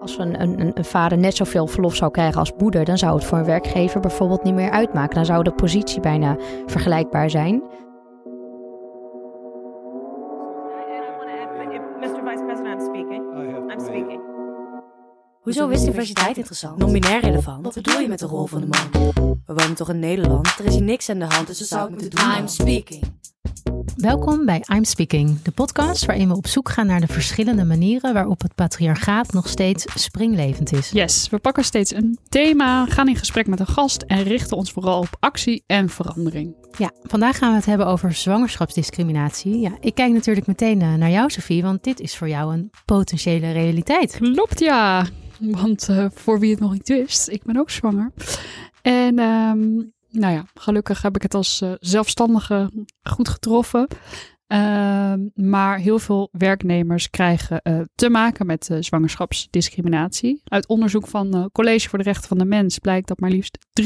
Als een, een, een vader net zoveel verlof zou krijgen als moeder, dan zou het voor een werkgever bijvoorbeeld niet meer uitmaken. Dan zou de positie bijna vergelijkbaar zijn. Mr. Vice President, I'm speaking. I'm speaking. Hoezo is diversiteit interessant? Non-binair relevant? Wat bedoel je met de rol van de man? We wonen toch in Nederland? Er is hier niks aan de hand, dus dat zou ik moeten doen. I'm speaking. Welkom bij I'm Speaking, de podcast waarin we op zoek gaan naar de verschillende manieren waarop het patriarchaat nog steeds springlevend is. Yes, we pakken steeds een thema, gaan in gesprek met een gast en richten ons vooral op actie en verandering. Ja, vandaag gaan we het hebben over zwangerschapsdiscriminatie. Ja, ik kijk natuurlijk meteen eh, naar jou, Sophie, want dit is voor jou een potentiële realiteit. Klopt, ja. Want uh, voor wie het nog niet wist, ik ben ook zwanger. En um, nou ja, gelukkig heb ik het als uh, zelfstandige goed getroffen. Uh, maar heel veel werknemers krijgen uh, te maken met zwangerschapsdiscriminatie. Uit onderzoek van College voor de Rechten van de Mens blijkt dat maar liefst 43%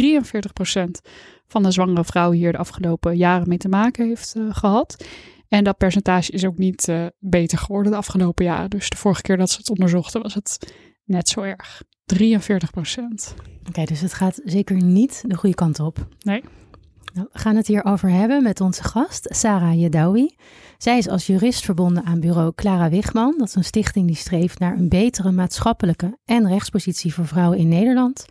van de zwangere vrouwen hier de afgelopen jaren mee te maken heeft gehad. En dat percentage is ook niet beter geworden de afgelopen jaren. Dus de vorige keer dat ze het onderzochten was het net zo erg. 43 procent. Oké, okay, dus het gaat zeker niet de goede kant op. Nee. Nou, we gaan het hierover hebben met onze gast, Sarah Jedawi. Zij is als jurist verbonden aan bureau Clara Wigman. Dat is een stichting die streeft naar een betere maatschappelijke en rechtspositie voor vrouwen in Nederland.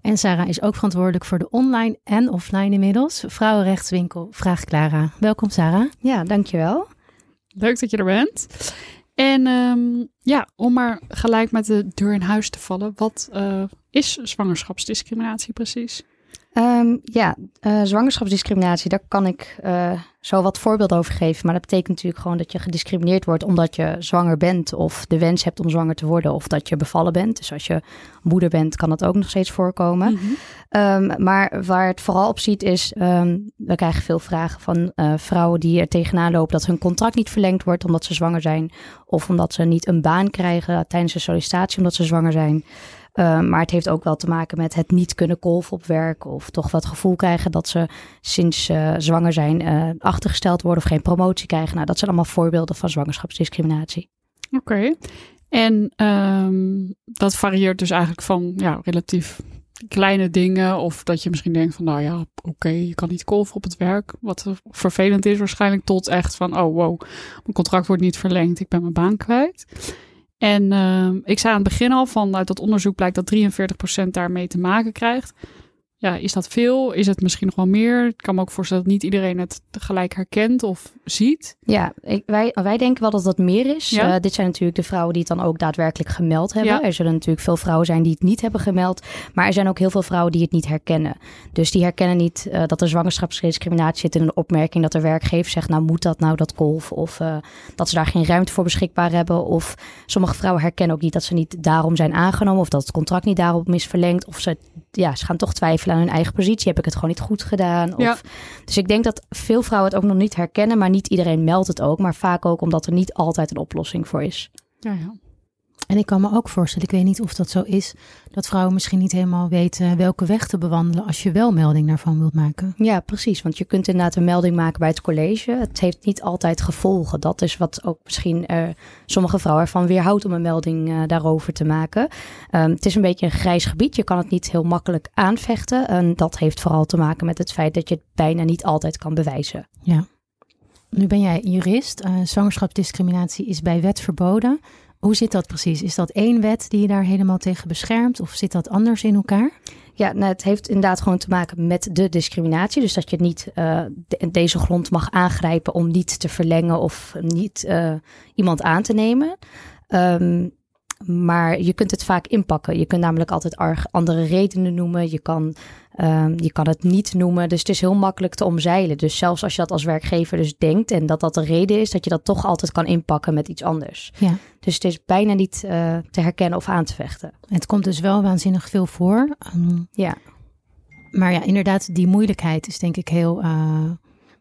En Sarah is ook verantwoordelijk voor de online en offline inmiddels vrouwenrechtswinkel Vraag Clara. Welkom Sarah. Ja, dankjewel. Leuk dat je er bent. En um, ja, om maar gelijk met de deur in huis te vallen, wat uh, is zwangerschapsdiscriminatie precies? Um, ja, uh, zwangerschapsdiscriminatie, daar kan ik uh, zo wat voorbeelden over geven. Maar dat betekent natuurlijk gewoon dat je gediscrimineerd wordt omdat je zwanger bent of de wens hebt om zwanger te worden of dat je bevallen bent. Dus als je moeder bent, kan dat ook nog steeds voorkomen. Mm -hmm. um, maar waar het vooral op ziet is, um, we krijgen veel vragen van uh, vrouwen die er tegenaan lopen dat hun contract niet verlengd wordt omdat ze zwanger zijn. Of omdat ze niet een baan krijgen tijdens de sollicitatie omdat ze zwanger zijn. Uh, maar het heeft ook wel te maken met het niet kunnen kolven op werk. Of toch wat gevoel krijgen dat ze sinds uh, zwanger zijn uh, achtergesteld worden of geen promotie krijgen. Nou, dat zijn allemaal voorbeelden van zwangerschapsdiscriminatie. Oké. En um, dat varieert dus eigenlijk van ja, relatief kleine dingen. Of dat je misschien denkt van nou ja, oké, je kan niet kolven op het werk. Wat vervelend is waarschijnlijk tot echt van oh wow, mijn contract wordt niet verlengd. Ik ben mijn baan kwijt. En uh, ik zei aan het begin al van uit dat onderzoek blijkt dat 43% daarmee te maken krijgt. Ja, is dat veel? Is het misschien nog wel meer? Ik kan me ook voorstellen dat niet iedereen het gelijk herkent of ziet. Ja, ik, wij, wij denken wel dat dat meer is. Ja? Uh, dit zijn natuurlijk de vrouwen die het dan ook daadwerkelijk gemeld hebben. Ja. Er zullen natuurlijk veel vrouwen zijn die het niet hebben gemeld. Maar er zijn ook heel veel vrouwen die het niet herkennen. Dus die herkennen niet uh, dat er zwangerschapsdiscriminatie zit in een opmerking dat de werkgever zegt, nou moet dat nou dat golf? Of uh, dat ze daar geen ruimte voor beschikbaar hebben. Of sommige vrouwen herkennen ook niet dat ze niet daarom zijn aangenomen. Of dat het contract niet daarom is verlengd. Of ze, ja, ze gaan toch twijfelen aan hun eigen positie. Heb ik het gewoon niet goed gedaan? Of, ja. Dus ik denk dat veel vrouwen het ook nog niet herkennen, maar niet iedereen meldt het ook. Maar vaak ook omdat er niet altijd een oplossing voor is. Ja, ja. En ik kan me ook voorstellen, ik weet niet of dat zo is, dat vrouwen misschien niet helemaal weten welke weg te bewandelen als je wel melding daarvan wilt maken. Ja, precies. Want je kunt inderdaad een melding maken bij het college. Het heeft niet altijd gevolgen. Dat is wat ook misschien uh, sommige vrouwen ervan weerhoudt om een melding uh, daarover te maken. Um, het is een beetje een grijs gebied. Je kan het niet heel makkelijk aanvechten. En dat heeft vooral te maken met het feit dat je het bijna niet altijd kan bewijzen. Ja. Nu ben jij jurist. Uh, zwangerschapsdiscriminatie is bij wet verboden. Hoe zit dat precies? Is dat één wet die je daar helemaal tegen beschermt? Of zit dat anders in elkaar? Ja, nou, het heeft inderdaad gewoon te maken met de discriminatie. Dus dat je niet de, deze grond mag aangrijpen om niet te verlengen of niet uh, iemand aan te nemen. Um, maar je kunt het vaak inpakken. Je kunt namelijk altijd andere redenen noemen. Je kan, um, je kan het niet noemen. Dus het is heel makkelijk te omzeilen. Dus zelfs als je dat als werkgever dus denkt en dat dat de reden is, dat je dat toch altijd kan inpakken met iets anders. Ja. Dus het is bijna niet uh, te herkennen of aan te vechten. Het komt dus wel waanzinnig veel voor. Um, ja. Maar ja, inderdaad, die moeilijkheid is denk ik heel, uh,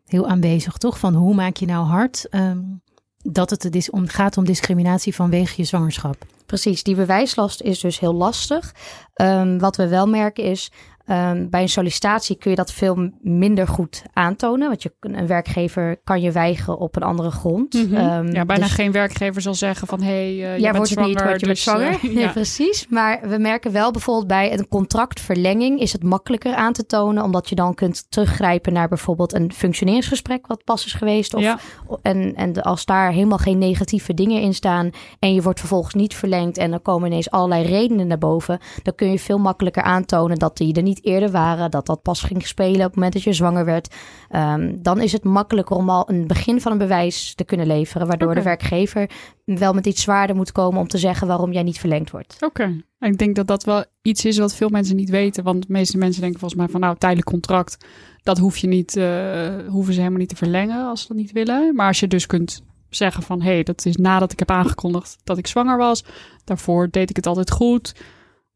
heel aanwezig, toch? Van hoe maak je nou hard um, dat het om, gaat om discriminatie vanwege je zwangerschap? Precies, die bewijslast is dus heel lastig. Um, wat we wel merken is, Ehm, bij een sollicitatie kun je dat veel minder goed aantonen. Want je, een werkgever kan je weigeren op een andere grond. Mhm. Ehm, ja, bijna dus- geen werkgever zal zeggen van... hé, hey, uh, je ja, bent wordt zwanger, niet, want je dus, zwanger. eh, ja. precies. Maar we merken wel bijvoorbeeld bij een contractverlenging is het makkelijker aan te tonen, omdat je dan kunt teruggrijpen naar bijvoorbeeld een functioneringsgesprek wat pas is geweest. Of, Ja. en, en als daar helemaal geen negatieve dingen in staan en je wordt vervolgens niet verlengd en dan komen ineens allerlei redenen naar boven, dan kun je veel makkelijker aantonen dat die er niet eerder waren, dat dat pas ging spelen op het moment dat je zwanger werd. Ehm, dan is het makkelijker om al een begin van een bewijs te kunnen leveren, waardoor de werkgever wel met iets zwaarder moet komen om te zeggen waarom jij niet verlengd wordt. Oké. Ik denk dat dat wel iets is wat veel mensen niet weten. Want de meeste mensen denken volgens mij van nou, tijdelijk contract. Dat hoef je niet, eh, hoeven ze helemaal niet te verlengen als ze dat niet willen. Maar als je dus kunt zeggen van hé, hey, dat is nadat ik heb aangekondigd dat ik zwanger was. Daarvoor deed ik het altijd goed.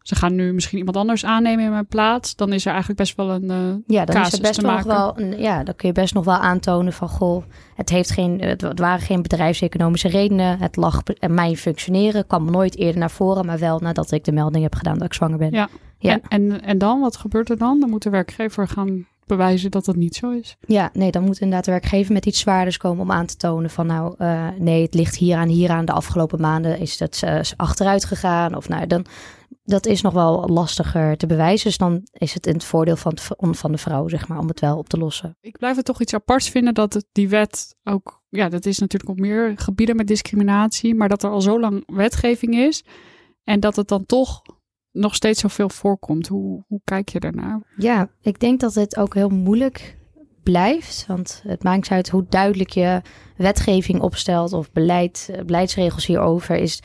Ze gaan nu misschien iemand anders aannemen in mijn plaats. Dan is er eigenlijk best wel een. eh, Ja, dan is het best nog wel. Een, ja, dan kun je best nog wel aantonen van goh, het heeft geen, het, waren geen bedrijfseconomische redenen. Het lag en mijn functioneren kwam nooit eerder naar voren, maar wel nadat ik de melding heb gedaan dat ik zwanger ben. Ja. Ja. En, en, en dan, wat gebeurt er dan? Dan moet de werkgever gaan bewijzen dat dat niet zo is. Ja, nee, dan moet inderdaad de werkgever met iets zwaarders komen om aan te tonen van nou, eh, nee, het ligt hier aan, hier aan. De afgelopen maanden is het eh, achteruit gegaan. Of nou, dan, dat is nog wel lastiger te bewijzen. Dus dan is het in het voordeel van, het van de vrouw, zeg maar, om het wel op te lossen. Ik blijf het toch iets aparts vinden dat het, die wet ook, ja, dat is natuurlijk op meer gebieden met discriminatie, maar dat er al zo lang wetgeving is en dat het dan toch nog steeds zoveel voorkomt. Hoe, hoe kijk je daarnaar? Ja, ik denk dat het ook heel moeilijk blijft. Want het maakt uit hoe duidelijk je wetgeving opstelt of beleid, beleidsregels hierover is.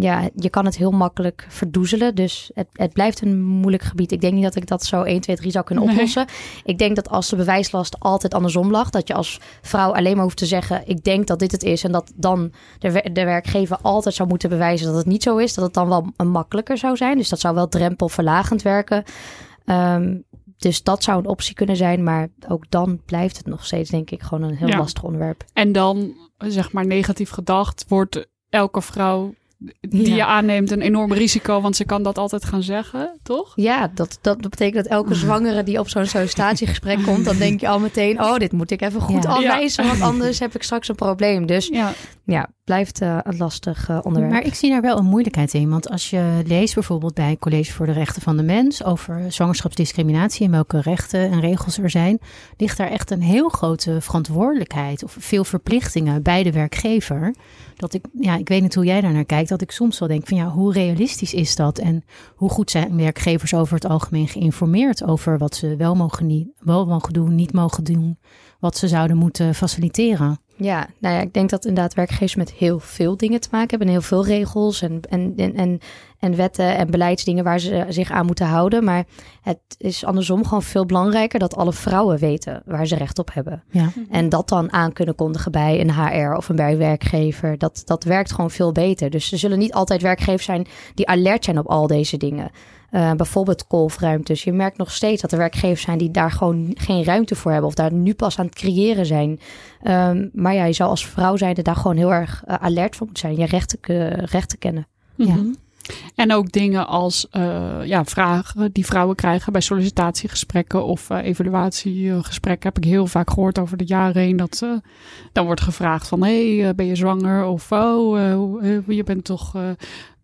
Ja, je kan het heel makkelijk verdoezelen. Dus het, het blijft een moeilijk gebied. Ik denk niet dat ik dat zo 1, 2, 3 zou kunnen Nee. oplossen. Ik denk dat als de bewijslast altijd andersom lag, dat je als vrouw alleen maar hoeft te zeggen: Ik denk dat dit het is. En dat dan de, de werkgever altijd zou moeten bewijzen dat het niet zo is. Dat het dan wel een makkelijker zou zijn. Dus dat zou wel drempelverlagend werken. Ehm, dus dat zou een optie kunnen zijn. Maar ook dan blijft het nog steeds, denk ik, gewoon een heel Ja. lastig onderwerp. En dan, zeg maar negatief gedacht, wordt elke vrouw die Ja. je aanneemt een enorm risico, want ze kan dat altijd gaan zeggen, toch? Ja, dat, dat betekent dat elke zwangere die op zo'n sollicitatiegesprek komt, dan denk je al meteen: Oh, dit moet ik even goed Ja. afwijzen, want anders heb ik straks een probleem. Dus Ja, ja, blijft eh, een lastig eh, onderwerp. Maar ik zie daar wel een moeilijkheid in. Want als je leest bijvoorbeeld bij College voor de Rechten van de Mens over zwangerschapsdiscriminatie en welke rechten en regels er zijn, ligt daar echt een heel grote verantwoordelijkheid of veel verplichtingen bij de werkgever. Dat ik, ja, ik weet niet hoe jij daar naar kijkt, dat ik soms wel denk van ja, hoe realistisch is dat? En hoe goed zijn werkgevers over het algemeen geïnformeerd over wat ze wel mogen, niet, wel mogen doen, niet mogen doen, wat ze zouden moeten faciliteren? Ja, nou ja, ik denk dat inderdaad werkgevers met heel veel dingen te maken hebben. En heel veel regels en, en, en, en, en wetten en beleidsdingen waar ze zich aan moeten houden. Maar het is andersom gewoon veel belangrijker dat alle vrouwen weten waar ze recht op hebben. Ja. En dat dan aan kunnen kondigen bij een HR of een bij werkgever. Dat, dat werkt gewoon veel beter. Dus er zullen niet altijd werkgevers zijn die alert zijn op al deze dingen. Eh, bijvoorbeeld kolfruimtes. Je merkt nog steeds dat er werkgevers zijn die daar gewoon geen ruimte voor hebben. Of daar nu pas aan het creëren zijn. Ehm, maar ja, je zou als vrouw zijnde daar gewoon heel erg eh, alert voor moeten zijn. Je rechten, ke- rechten kennen. Ja. En ook dingen als eh, ja, vragen die vrouwen krijgen bij sollicitatiegesprekken of eh, evaluatiegesprekken. Heb ik heel vaak gehoord over de jaren heen. Dat eh, dan wordt gevraagd van, hé, hey, ben je zwanger? Of, oh, je bent toch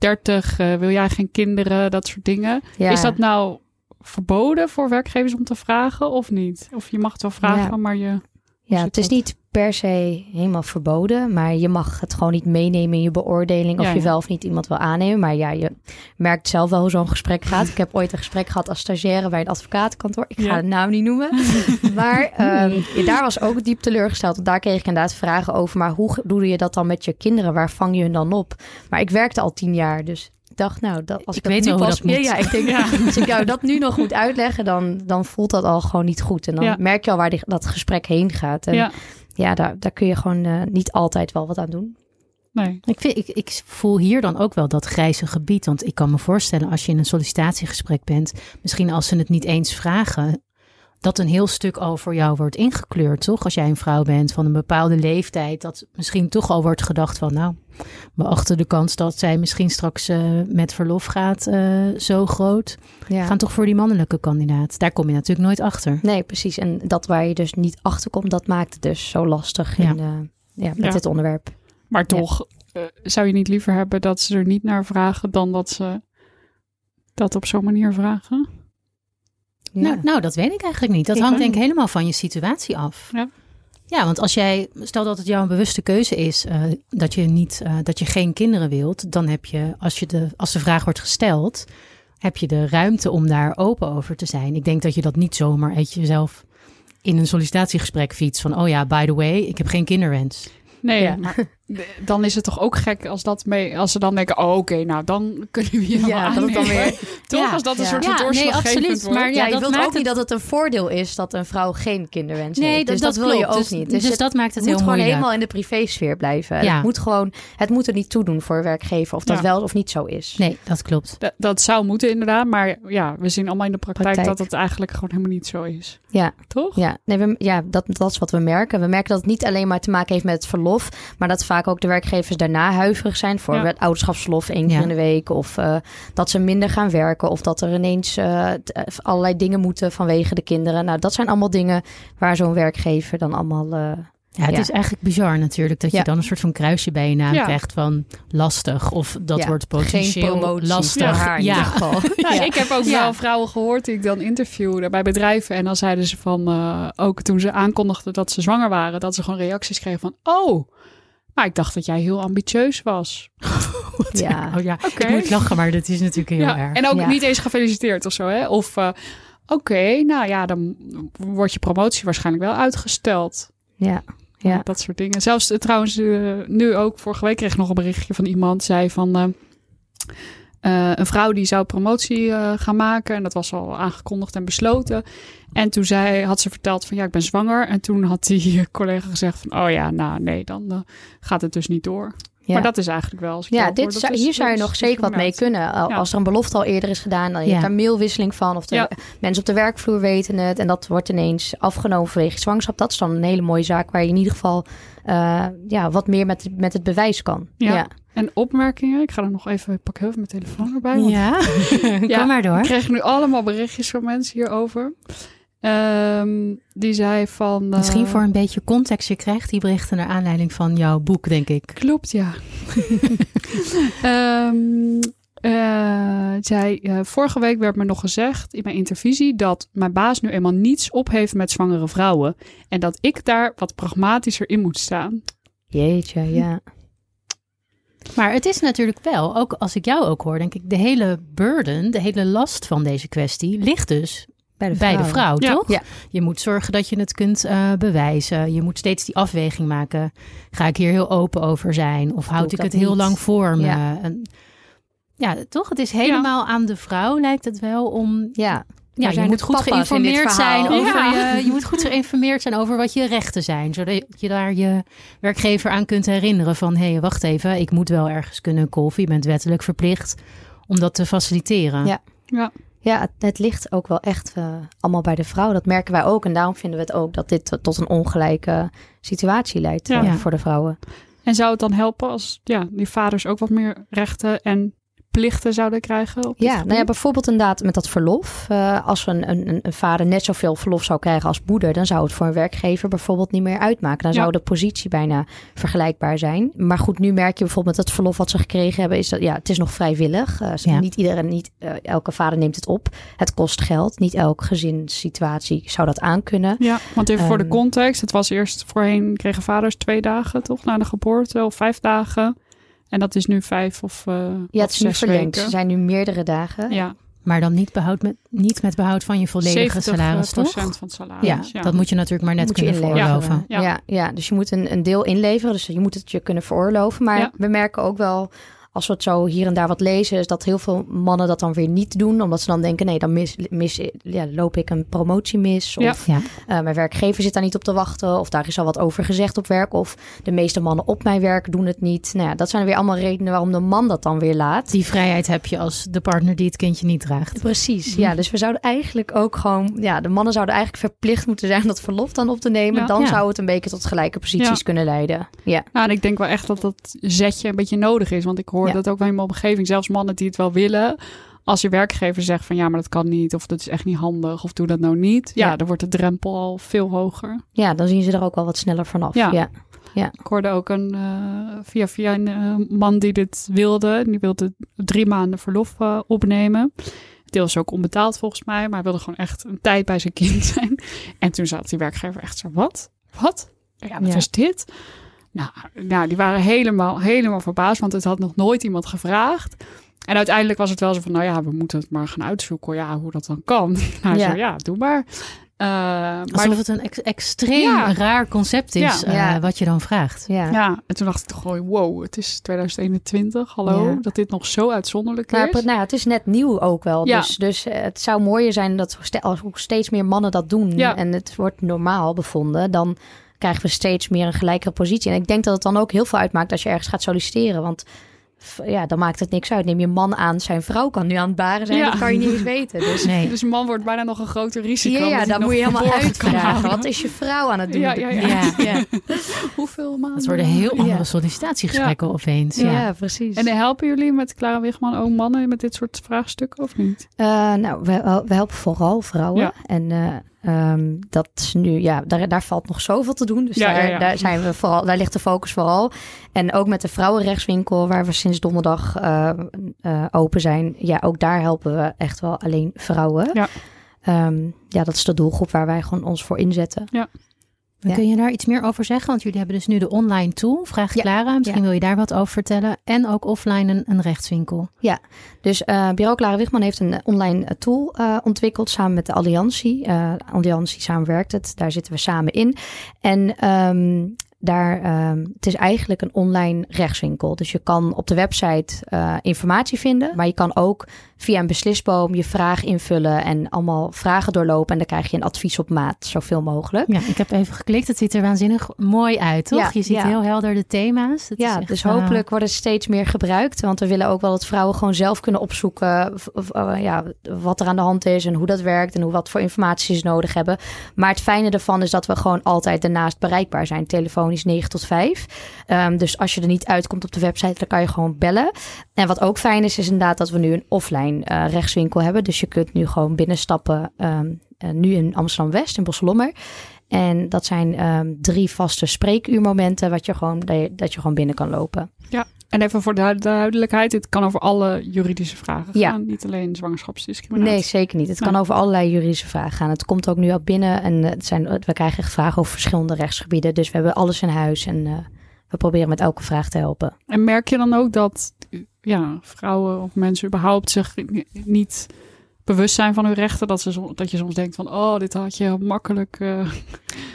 30, eh, wil jij geen kinderen? Dat soort dingen. Ja. Is dat nou verboden voor werkgevers om te vragen of niet? Of je mag het wel vragen, Ja. maar je... Ja, het is niet per se helemaal verboden, maar je mag het gewoon niet meenemen in je beoordeling of Ja, je wel of niet iemand wil aannemen. Maar ja, je merkt zelf wel hoe zo'n gesprek gaat. Ik heb ooit een gesprek gehad als stagiaire bij een advocatenkantoor. Ik ga Ja. de naam niet noemen, maar ehm, daar was ook diep teleurgesteld. Want daar kreeg ik inderdaad vragen over, maar hoe doe je dat dan met je kinderen? Waar vang je hun dan op? Maar ik werkte al tien jaar, dus ik dacht, nou, dat, als Ik ik, weet dat nu pas, dat moet. Ja, ja, ik denk, als ik jou dat nu nog moet uitleggen, dan, dan voelt dat al gewoon niet goed. En dan merk je al waar die, dat gesprek heen gaat. En Ja, daar, daar kun je gewoon eh, niet altijd wel wat aan doen. nee. Ik, vind, ik, ik voel hier dan ook wel dat grijze gebied. Want ik kan me voorstellen als je in een sollicitatiegesprek bent, misschien als ze het niet eens vragen, dat een heel stuk al voor jou wordt ingekleurd, toch? Als jij een vrouw bent van een bepaalde leeftijd, dat misschien toch al wordt gedacht van, nou, we achten de kans dat zij misschien straks uh, met verlof gaat uh, zo groot. Ja. Gaan toch voor die mannelijke kandidaat. Daar kom je natuurlijk nooit achter. Nee, precies. En dat waar je dus niet achter komt, dat maakt het dus zo lastig in, uh, ja, met dit onderwerp. Maar toch, zou je niet liever hebben dat ze er niet naar vragen dan dat ze dat op zo'n manier vragen? Nou, nou, dat weet ik eigenlijk niet. Dat hangt denk ik helemaal van je situatie af. Ja. Ja, want als jij, stel dat het jouw bewuste keuze is uh, dat, je niet, uh, dat je geen kinderen wilt, dan heb je, als, je de, als de vraag wordt gesteld, heb je de ruimte om daar open over te zijn. Ik denk dat je dat niet zomaar uit jezelf in een sollicitatiegesprek fietst van, oh ja, by the way, ik heb geen kinderwens. Nee, ja. maar dan is het toch ook gek als dat mee, als ze dan denken, oh oké, nou dan kunnen we hier ja, dat dan weer toch als dat een soort ja, nee, absoluut. Wordt. Maar ja, je wilt ook niet dat het een voordeel is dat een vrouw geen kinderwens nee, heeft. Dus dat, dat wil je ook dus, niet. Dus, dus dat maakt het, heel moeilijk. moet gewoon helemaal in de privésfeer blijven. Ja. Het moet gewoon, het moet er niet toe doen voor werkgever of dat wel of niet zo is. Nee, dat klopt. Dat, dat zou moeten inderdaad, maar ja, we zien allemaal in de praktijk, praktijk. dat het eigenlijk gewoon helemaal niet zo is. Ja, toch? Ja, nee, we, ja dat, dat is wat we merken. We merken dat het niet alleen maar te maken heeft met het verlof, maar dat vaak ook de werkgevers daarna huiverig zijn voor ja. ouderschapsverlof één keer in de week. Of uh, dat ze minder gaan werken. Of dat er ineens uh, allerlei dingen moeten vanwege de kinderen. Nou, dat zijn allemaal dingen waar zo'n werkgever dan allemaal... Uh, ja, het is eigenlijk bizar natuurlijk dat je dan een soort van kruisje bij je naam krijgt van lastig of dat wordt potentieel lastig. Ja, ja. ik heb ook wel vrouwen gehoord die ik dan interviewde bij bedrijven en dan zeiden ze van uh, ook toen ze aankondigden dat ze zwanger waren, dat ze gewoon reacties kregen van oh, maar ik dacht dat jij heel ambitieus was. ja, oh, ja. Okay. ik moet lachen, maar dat is natuurlijk heel ja. erg. En ook niet eens gefeliciteerd of zo, hè? Of uh, oké, nou ja, dan wordt je promotie waarschijnlijk wel uitgesteld. Ja. Ja. Dat soort dingen. Zelfs uh, trouwens, uh, nu ook, vorige week kreeg ik nog een berichtje van iemand, zei van... Uh, een vrouw die zou promotie uh, gaan maken. En dat was al aangekondigd en besloten. En toen zei, had ze verteld van ja, ik ben zwanger. En toen had die collega gezegd van oh ja, nou nee, dan uh, gaat het dus niet door. Ja. Maar dat is eigenlijk wel. Als ja, dit zou, hier zou je nog zeker wat mee kunnen. Ja. Als er een belofte al eerder is gedaan, dan je ja. daar mailwisseling van. Of de mensen op de werkvloer weten het. En dat wordt ineens afgenomen vanwege zwangerschap. Dat is dan een hele mooie zaak waar je in ieder geval uh, ja, wat meer met, met het bewijs kan. Ja. En opmerkingen. Ik ga er nog even, ik pak heel even mijn telefoon erbij. Want, ja, kom maar door. Ik krijg nu allemaal berichtjes van mensen hierover. Um, die zei van. Misschien uh, voor een beetje context. Je krijgt die berichten naar aanleiding van jouw boek, denk ik. Klopt, ja. um, uh, zei, uh, vorige week werd me nog gezegd in mijn intervisie dat mijn baas nu eenmaal niets op heeft met zwangere vrouwen. En dat ik daar wat pragmatischer in moet staan. Jeetje, ja. Maar het is natuurlijk wel, ook als ik jou ook hoor, denk ik, de hele burden, de hele last van deze kwestie ligt dus bij de vrouw, bij de vrouw ja. toch? Ja. Je moet zorgen dat je het kunt uh, bewijzen. Je moet steeds die afweging maken. Ga ik hier heel open over zijn? Of houd ik, ik het niet. heel lang voor me? Ja. En, ja, toch? Het is helemaal aan de vrouw, lijkt het wel, om... Ja, ja, je moet goed geïnformeerd zijn over ja. je, je moet goed geïnformeerd zijn over wat je rechten zijn, zodat je daar je werkgever aan kunt herinneren van hé, hey, wacht even, ik moet wel ergens kunnen koffie. Je bent wettelijk verplicht om dat te faciliteren. Ja, ja. Ja, het, het ligt ook wel echt uh, allemaal bij de vrouw. Dat merken wij ook. En daarom vinden we het ook dat dit tot een ongelijke situatie leidt ja. uh, voor de vrouwen. En zou het dan helpen als ja, die vaders ook wat meer rechten en plichten zouden krijgen? Op ja, nou ja, bijvoorbeeld inderdaad met dat verlof. Uh, als een, een, een, vader net zoveel verlof zou krijgen als moeder, dan zou het voor een werkgever bijvoorbeeld niet meer uitmaken. Dan ja. zou de positie bijna vergelijkbaar zijn. Maar goed, nu merk je bijvoorbeeld met het verlof wat ze gekregen hebben, is dat ja, het is nog vrijwillig. Uh, ja. Niet iedereen, niet uh, elke vader neemt het op. Het kost geld. Niet elke gezinssituatie zou dat aankunnen. Ja, want even um, voor de ehm, context. Het was eerst voorheen kregen vaders twee dagen toch na de geboorte of vijf dagen. En dat is nu vijf of uh, Ja, het is nu verlengd. Ze zijn nu meerdere dagen. Ja. Maar dan niet, behoud met, niet met behoud van je volledige salaris, toch? van het salaris. Ja, ja, dat moet je natuurlijk maar net moet kunnen veroorloven. Ja. ja. Ja, dus je moet een, een deel inleveren. Dus je moet het je kunnen veroorloven. Maar we merken ook wel als we het zo hier en daar wat lezen, is dat heel veel mannen dat dan weer niet doen. Omdat ze dan denken, nee, dan mis, mis, ja, loop ik een promotie mis. Of Ja. eh, mijn werkgever zit daar niet op te wachten. Of daar is al wat over gezegd op werk. Of de meeste mannen op mijn werk doen het niet. Nou ja, dat zijn weer allemaal redenen waarom de man dat dan weer laat. Die vrijheid heb je als de partner die het kindje niet draagt. Precies, ja. Dus we zouden eigenlijk ook gewoon... Ja, de mannen zouden eigenlijk verplicht moeten zijn dat verlof dan op te nemen. Ja. Dan Ja. zou het een beetje tot gelijke posities Ja. kunnen leiden. Ja, Nou, en ik denk wel echt dat dat zetje een beetje nodig is. Want ik hoor Ja. dat ook wel in mijn omgeving. Zelfs mannen die het wel willen. Als je werkgever zegt van ja, maar dat kan niet. Of dat is echt niet handig. Of doe dat nou niet. Ja, Ja. dan wordt de drempel al veel hoger. ja dan zien ze er ook wel wat sneller vanaf. Ja. Ja. Ik hoorde ook een, eh, via, via een eh, man die dit wilde. Die wilde drie maanden verlof eh, opnemen. Deels ook onbetaald volgens mij. Maar hij wilde gewoon echt een tijd bij zijn kind zijn. En toen zat die werkgever echt zo, wat? Wat? Ja, wat Ja. is dit? Nou, nou, die waren helemaal, helemaal verbaasd. Want het had nog nooit iemand gevraagd. En uiteindelijk was het wel zo van, nou ja, we moeten het maar gaan uitzoeken. Ja, hoe dat dan kan. Nou, Ja. zo, ja, doe maar. Eh, maar Alsof het een ex- extreem Ja. raar concept is Ja. eh, Ja. wat je dan vraagt. ja. Ja, en toen dacht ik toch gewoon, wow, het is 2021, hallo, Ja. dat dit nog zo uitzonderlijk is. nou, ja, het is net nieuw ook wel. Ja. Dus, dus eh, het zou mooier zijn dat als ook steeds meer mannen dat doen. Ja. En het wordt normaal bevonden. Dan krijgen we steeds meer een gelijkere positie. En ik denk dat het dan ook heel veel uitmaakt als je ergens gaat solliciteren. Want ja, dan maakt het niks uit. Neem je man aan, zijn vrouw kan nu aan het baren zijn. Ja. Dat kan je niet eens weten. Dus Nee. Dus een man wordt bijna nog een groter risico. ja, ja dan moet je helemaal uitvragen. Wat is je vrouw aan het doen? Ja, ja, ja. Ja. ja. Hoeveel maanden? Dat worden heel andere Ja. sollicitatiegesprekken opeens. Ja. Ja, precies. En helpen jullie met Clara Wigman ook mannen met dit soort vraagstukken of niet? Eh, nou, we, we helpen vooral vrouwen. Ja. En eh, ehm, dat is nu, ja, daar, daar valt nog zoveel te doen. Dus Ja, daar, ja, ja. daar zijn we vooral, daar ligt de focus vooral. En ook met de vrouwenrechtswinkel, waar we sinds donderdag eh, eh, open zijn. Ja, ook daar helpen we echt wel alleen vrouwen. Ja. Ehm, ja, dat is de doelgroep waar wij gewoon ons voor inzetten. Ja. Kun je daar iets meer over zeggen? Want jullie hebben dus nu de online tool, Vraag Ja. Clara. Misschien Ja. wil je daar wat over vertellen. En ook offline een, een rechtswinkel. Dus eh Bureau Clara Wigman heeft een online eh, tool eh, ontwikkeld samen met de Alliantie. Eh Alliantie samenwerkt het, daar zitten we samen in. En ehm, daar, ehm, het is eigenlijk een online rechtswinkel. Dus je kan op de website eh, informatie vinden, maar je kan ook via een beslisboom je vraag invullen en allemaal vragen doorlopen. En dan krijg je een advies op maat, zoveel mogelijk. Ja, ik heb even geklikt. Het ziet er waanzinnig mooi uit, toch? Ja, je ziet ja. heel helder de thema's. Is Ja, echt, dus eh, hopelijk wordt het steeds meer gebruikt. Want we willen ook wel dat vrouwen gewoon zelf kunnen opzoeken eh, ja, wat er aan de hand is en hoe dat werkt en hoe wat voor informatie ze nodig hebben. Maar het fijne ervan is dat we gewoon altijd daarnaast bereikbaar zijn. Telefonisch 9 tot 5. Ehm, dus als je er niet uitkomt op de website, dan kan je gewoon bellen. En wat ook fijn is, is inderdaad dat we nu een offline eh, rechtswinkel hebben. Dus je kunt nu gewoon binnenstappen. eh, nu in Amsterdam-West, in Boslommer. En dat zijn ehm, drie vaste spreekuurmomenten wat je gewoon, dat je- gewoon binnen kan lopen. En even voor de duid- duidelijkheid, dit kan over alle juridische vragen Ja. gaan. Niet alleen zwangerschapsdiscriminatie. Nee, zeker niet. Het kan Nee. over allerlei juridische vragen gaan. Het komt ook nu ook binnen en eh, het zijn, we krijgen echt vragen over verschillende rechtsgebieden. Dus we hebben alles in huis en eh, we proberen met elke vraag te helpen. En merk je dan ook dat ja, vrouwen of mensen überhaupt zich niet bewust zijn van hun rechten? Dat, ze, dat je soms denkt van, oh, dit had je makkelijk... eh,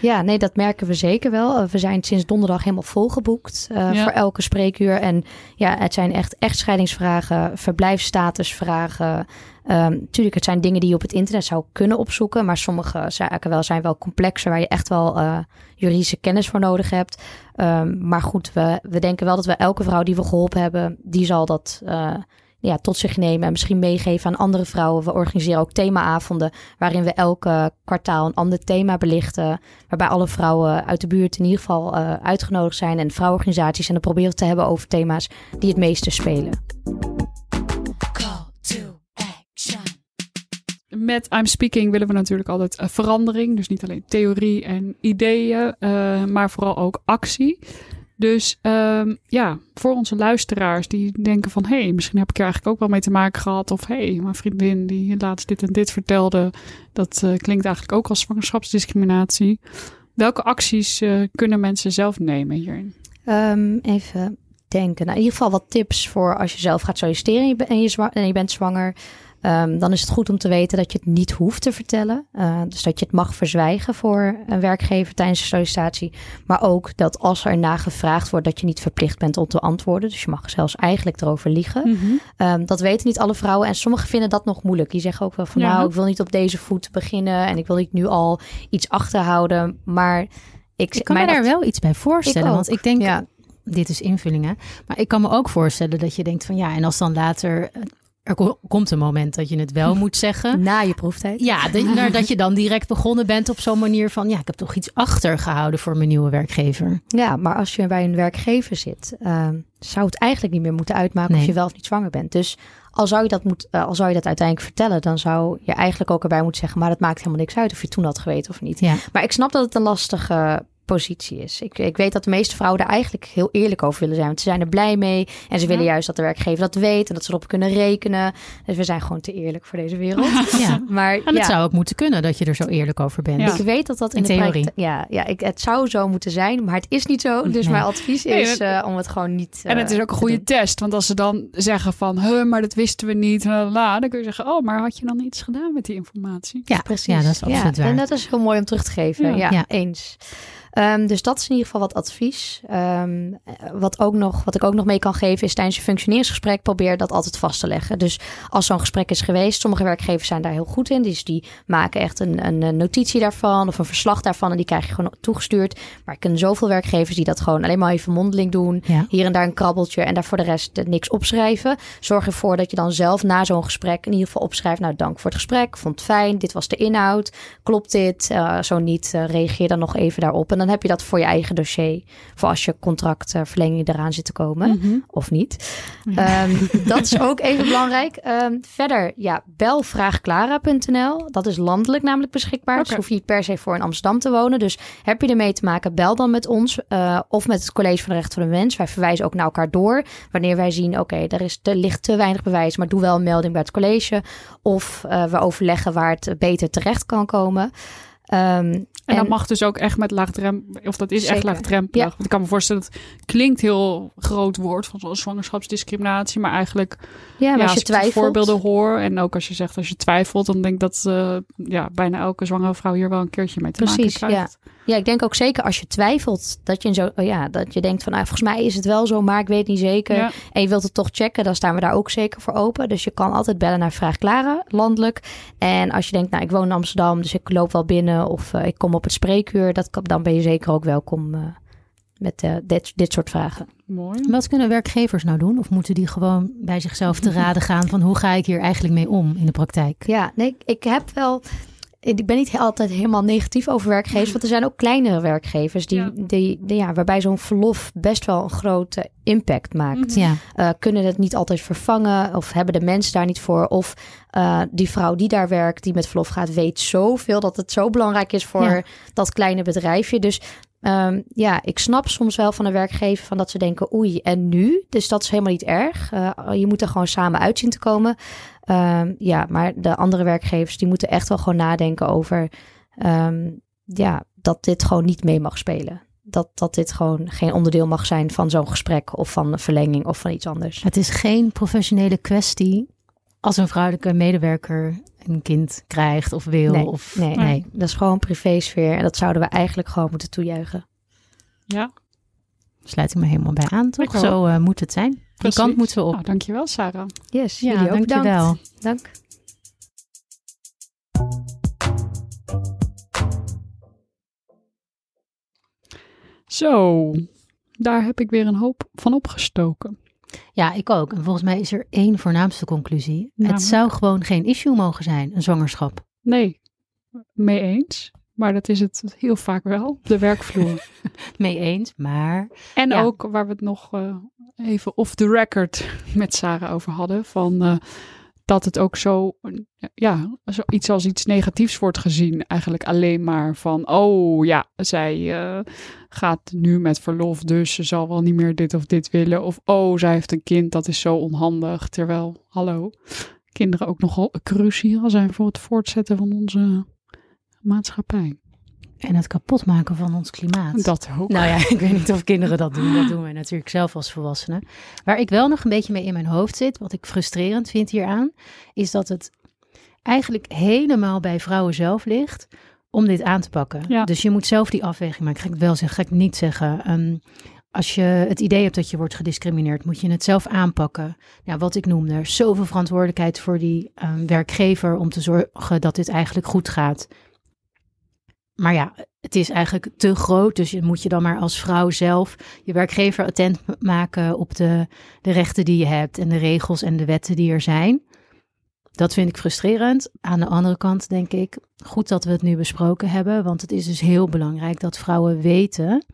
Ja, nee, dat merken we zeker wel. Eh, We zijn sinds donderdag helemaal volgeboekt eh, Ja. voor elke spreekuur. En ja, het zijn echt echtscheidingsvragen, verblijfsstatusvragen. Ehm tuurlijk, het zijn dingen die je op het internet zou kunnen opzoeken. Maar sommige zaken wel zijn wel complexer, waar je echt wel juridische kennis voor nodig hebt. Ehm, maar goed, we, we denken wel dat we elke vrouw die we geholpen hebben, die zal dat ja, tot zich nemen en misschien meegeven aan andere vrouwen. We organiseren ook themaavonden waarin we elke kwartaal een ander thema belichten. Waarbij alle vrouwen uit de buurt in ieder geval eh, uitgenodigd zijn en vrouwenorganisaties. En dan proberen we te hebben over thema's die het meeste spelen. Met I'm Speaking willen we natuurlijk altijd eh, verandering. Dus niet alleen theorie en ideeën, eh, maar vooral ook actie. Dus ehm, ja, voor onze luisteraars die denken van... hé, hey, misschien heb ik er eigenlijk ook wel mee te maken gehad. Of hé, hey, mijn vriendin die laatst dit en dit vertelde... dat eh, klinkt eigenlijk ook als zwangerschapsdiscriminatie. Welke acties eh, kunnen mensen zelf nemen hierin? Ehm, even denken. Nou, in ieder geval wat tips voor als je zelf gaat solliciteren en je, bent zwanger. Ehm, dan is het goed om te weten dat je het niet hoeft te vertellen. Uh, dus dat je het mag verzwijgen voor een werkgever tijdens de sollicitatie. Maar ook dat als er na gevraagd wordt, dat je niet verplicht bent om te antwoorden. Dus je mag zelfs eigenlijk erover liegen. Mhm. Um, dat weten niet alle vrouwen. En sommigen vinden dat nog moeilijk. Die zeggen ook wel van Ja. nou, ik wil niet op deze voet beginnen. En ik wil niet nu al iets achterhouden. Maar ik, Ik kan me mijn daar wel iets bij voorstellen. Want ik denk, Ja. dit is invullingen. Maar ik kan me ook voorstellen dat je denkt van ja, en als dan later. Er ko- komt een moment dat je het wel moet zeggen. na je proeftijd. Ja, maar dat je dan direct begonnen bent op zo'n manier van... ja, ik heb toch iets achtergehouden voor mijn nieuwe werkgever. Ja, maar als je bij een werkgever zit, ehm, zou het eigenlijk niet meer moeten uitmaken Nee. of je wel of niet zwanger bent. Dus al zou, je dat moet, eh, al zou je dat uiteindelijk vertellen, dan zou je eigenlijk ook erbij moeten zeggen, maar dat maakt helemaal niks uit of je toen had geweten of niet. Ja. Maar ik snap dat het een lastige positie is. Ik, ik weet dat de meeste vrouwen er eigenlijk heel eerlijk over willen zijn. Want ze zijn er blij mee. En ze willen juist dat de werkgever dat weet en dat ze erop kunnen rekenen. Dus we zijn gewoon te eerlijk voor deze wereld. Ja. Maar En het ja, zou ook moeten kunnen dat je er zo eerlijk over bent. Ja. ik weet dat dat in, In de theorie. praktijk... Ja, ja ik, het zou zo moeten zijn, maar het is niet zo. Dus Nee. mijn advies Nee, is dat- eh, om het gewoon niet En het is eh, ook een goede doen. test. Want als ze dan zeggen van, huh, maar dat wisten we niet. la, la, la, dan kun je zeggen, oh, maar had je dan iets gedaan met die informatie? Ja, Precies. Ja, dat is absoluut waar. En dat is heel mooi om terug te geven. Ja. Ja, Ja. eens. Ehm, dus dat is in ieder geval wat advies. Ehm, wat, ook nog, wat ik ook nog mee kan geven is tijdens je functioneringsgesprek probeer dat altijd vast te leggen. Dus als zo'n gesprek is geweest, sommige werkgevers zijn daar heel goed in. Dus die maken echt een, een, notitie daarvan of een verslag daarvan en die krijg je gewoon toegestuurd. Maar ik ken zoveel werkgevers die dat gewoon alleen maar even mondeling doen. Ja. Hier en daar een krabbeltje en daar voor de rest eh, niks opschrijven. Zorg ervoor dat je dan zelf na zo'n gesprek in ieder geval opschrijft. Nou, dank voor het gesprek. Vond het fijn. Dit was de inhoud. Klopt dit? Eh, zo niet, eh, reageer dan nog even daarop. En dan heb je dat voor je eigen dossier. Voor als je contractverlenging eraan zit te komen. Mhm. Of niet. Ehm, dat is ook even belangrijk. Ehm, verder, ja, bel vraagclara.nl. Dat is landelijk namelijk beschikbaar. Dus Oké. hoef je niet per se voor in Amsterdam te wonen. Dus heb je ermee te maken, bel dan met ons. eh, of met het College van de Rechten van de Mens. Wij verwijzen ook naar elkaar door. Wanneer wij zien, oké, er, is er ligt te weinig bewijs. Maar doe wel een melding bij het college. Of eh, we overleggen waar het beter terecht kan komen. Ehm, En, dat mag dus ook echt met laagdrempelig, of dat is echt laagdrempelig. Ja. Want ik kan me voorstellen, het klinkt heel groot woord van zo'n zwangerschapsdiscriminatie, maar eigenlijk, ja, maar ja, als je twijfelt. voorbeelden hoor en ook als je zegt als je twijfelt, dan denk ik dat eh, ja, bijna elke zwangere vrouw hier wel een keertje mee te Precies, maken krijgt. Ja, ik denk ook zeker als je twijfelt, dat je, in zo, oh ja, dat je denkt van, ah, volgens mij is het wel zo, maar ik weet niet zeker. Ja. En je wilt het toch checken, dan staan we daar ook zeker voor open. Dus je kan altijd bellen naar Vraag Clara, landelijk. En als je denkt, nou, ik woon in Amsterdam, dus ik loop wel binnen of eh, ik kom op het spreekuur, dat, dan ben je zeker ook welkom eh, met eh, dit, dit soort vragen. Mooi. Wat kunnen werkgevers nou doen? Of moeten die gewoon bij zichzelf te raden gaan van hoe ga ik hier eigenlijk mee om in de praktijk? Ja, nee, ik- ik heb wel. Ik ben niet altijd helemaal negatief over werkgevers, want er zijn ook kleinere werkgevers die, Ja. die, die, ja, waarbij zo'n verlof best wel een grote impact maakt. Mhm. Ja, eh, kunnen het niet altijd vervangen of hebben de mensen daar niet voor. Of eh, die vrouw die daar werkt, die met verlof gaat, weet zoveel dat het zo belangrijk is voor Ja. dat kleine bedrijfje. Dus ehm, ja, ik snap soms wel van een werkgever van dat ze denken, oei, en nu? Dus dat is helemaal niet erg. Eh, je moet er gewoon samen uit zien te komen. Ehm, ja, maar de andere werkgevers die moeten echt wel gewoon nadenken over ehm, ja, dat dit gewoon niet mee mag spelen. Dat, dat dit gewoon geen onderdeel mag zijn van zo'n gesprek of van een verlenging of van iets anders. het is geen professionele kwestie als een vrouwelijke medewerker een kind krijgt of wil. Nee, of, nee, nee, dat is gewoon privésfeer en dat zouden we eigenlijk gewoon moeten toejuichen. Ja, Sluit ik me helemaal bij aan, toch? Ik. Zo eh, moet het zijn. Die precies. kant moeten we op. Nou, dankjewel Sarah. Yes, ja, jullie ook dankjewel. bedankt. Dank. Zo, daar heb ik weer een hoop van opgestoken. Ja, ik ook. En volgens mij is er één voornaamste conclusie. Het zou gewoon geen issue mogen zijn, een zwangerschap. Nee, mee eens. Maar dat is het heel vaak wel, de werkvloer. Mee eens, maar En Ja. ook waar we het nog eh, even off the record met Sarah over hadden. Van eh, dat het ook zo, ja, zoiets als iets negatiefs wordt gezien. Eigenlijk alleen maar van, oh ja, zij eh, gaat nu met verlof, dus ze zal wel niet meer dit of dit willen. Of oh, zij heeft een kind, dat is zo onhandig. Terwijl, hallo, kinderen ook nogal cruciaal zijn voor het voortzetten van onze maatschappij. En het kapotmaken van ons klimaat. Dat ook. Nou ja, ik weet niet of kinderen dat doen. Dat doen wij natuurlijk zelf als volwassenen. Waar ik wel nog een beetje mee in mijn hoofd zit, wat ik frustrerend vind hieraan, is dat het eigenlijk helemaal bij vrouwen zelf ligt om dit aan te pakken. Ja. Dus je moet zelf die afweging maken. Ga ik wel zeggen, ga ik niet zeggen. Ehm, als je het idee hebt dat je wordt gediscrimineerd, moet je het zelf aanpakken. Ja, wat ik noemde, er zoveel verantwoordelijkheid voor die ehm, werkgever om te zorgen dat dit eigenlijk goed gaat. Maar ja, het is eigenlijk te groot, dus je moet je dan maar als vrouw zelf je werkgever attent maken op de, de rechten die je hebt en de regels en de wetten die er zijn. Dat vind ik frustrerend. Aan de andere kant denk ik, goed dat we het nu besproken hebben, want het is dus heel belangrijk dat vrouwen weten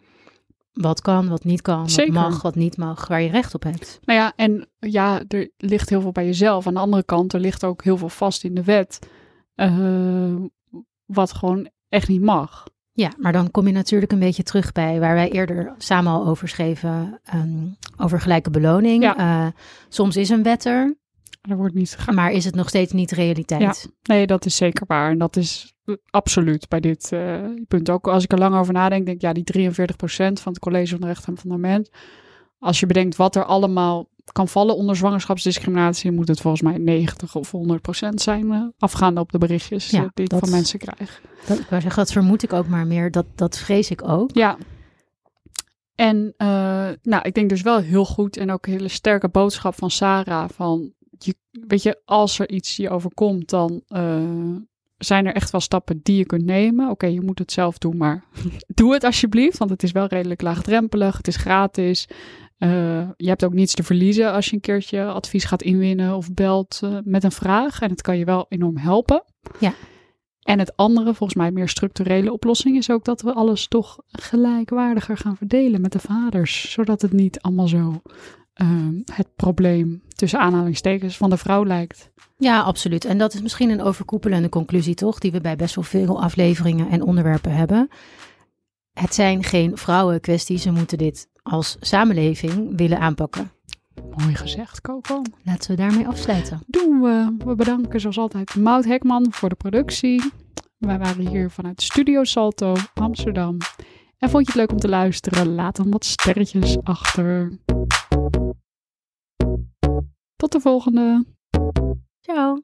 wat kan, wat niet kan, Zeker. wat mag, wat niet mag, waar je recht op hebt. Nou ja, en ja, er ligt heel veel bij jezelf. Aan de andere kant, er ligt ook heel veel vast in de wet. eh, wat gewoon echt niet mag. Ja, maar dan kom je natuurlijk een beetje terug bij waar wij eerder samen al over schreven, ehm, over gelijke beloning. Ja. Eh, soms is een wet er, Er wordt niet gegaan. maar is het nog steeds niet realiteit. Nee, dat is zeker waar. En dat is absoluut bij dit eh, punt. Ook als ik er lang over nadenk, denk ik, ja, die 43% van het College van de Rechten en Fundament. Als je bedenkt wat er allemaal kan vallen onder zwangerschapsdiscriminatie, moet het volgens mij 90 of 100% zijn, eh, afgaande op de berichtjes Ja, eh, die ik dat- van mensen krijg. Dat, ik zeggen, dat vermoed ik ook maar meer. Dat, dat vrees ik ook. Ja. En eh, nou, ik denk dus wel heel goed en ook een hele sterke boodschap van Sarah van, je, weet je, als er iets je overkomt, dan zijn er echt wel stappen die je kunt nemen. Oké, je moet het zelf doen, maar doe het alsjeblieft, want het is wel redelijk laagdrempelig, het is gratis. Eh, je hebt ook niets te verliezen als je een keertje advies gaat inwinnen of belt eh, met een vraag. En het kan je wel enorm helpen. Ja. En het andere, volgens mij meer structurele oplossing, is ook dat we alles toch gelijkwaardiger gaan verdelen met de vaders. Zodat het niet allemaal zo ehm, het probleem tussen aanhalingstekens van de vrouw lijkt. Ja, absoluut. En dat is misschien een overkoepelende conclusie, toch? Die we bij best wel veel afleveringen en onderwerpen hebben. Het zijn geen vrouwenkwesties. We moeten dit als samenleving willen aanpakken. Mooi gezegd, Coco. Laten we daarmee afsluiten. Doen we. We bedanken zoals altijd Maud Hekman voor de productie. Wij waren hier vanuit Studio Salto, Amsterdam. En vond je het leuk om te luisteren? Laat dan wat sterretjes achter. Tot de volgende. Ciao.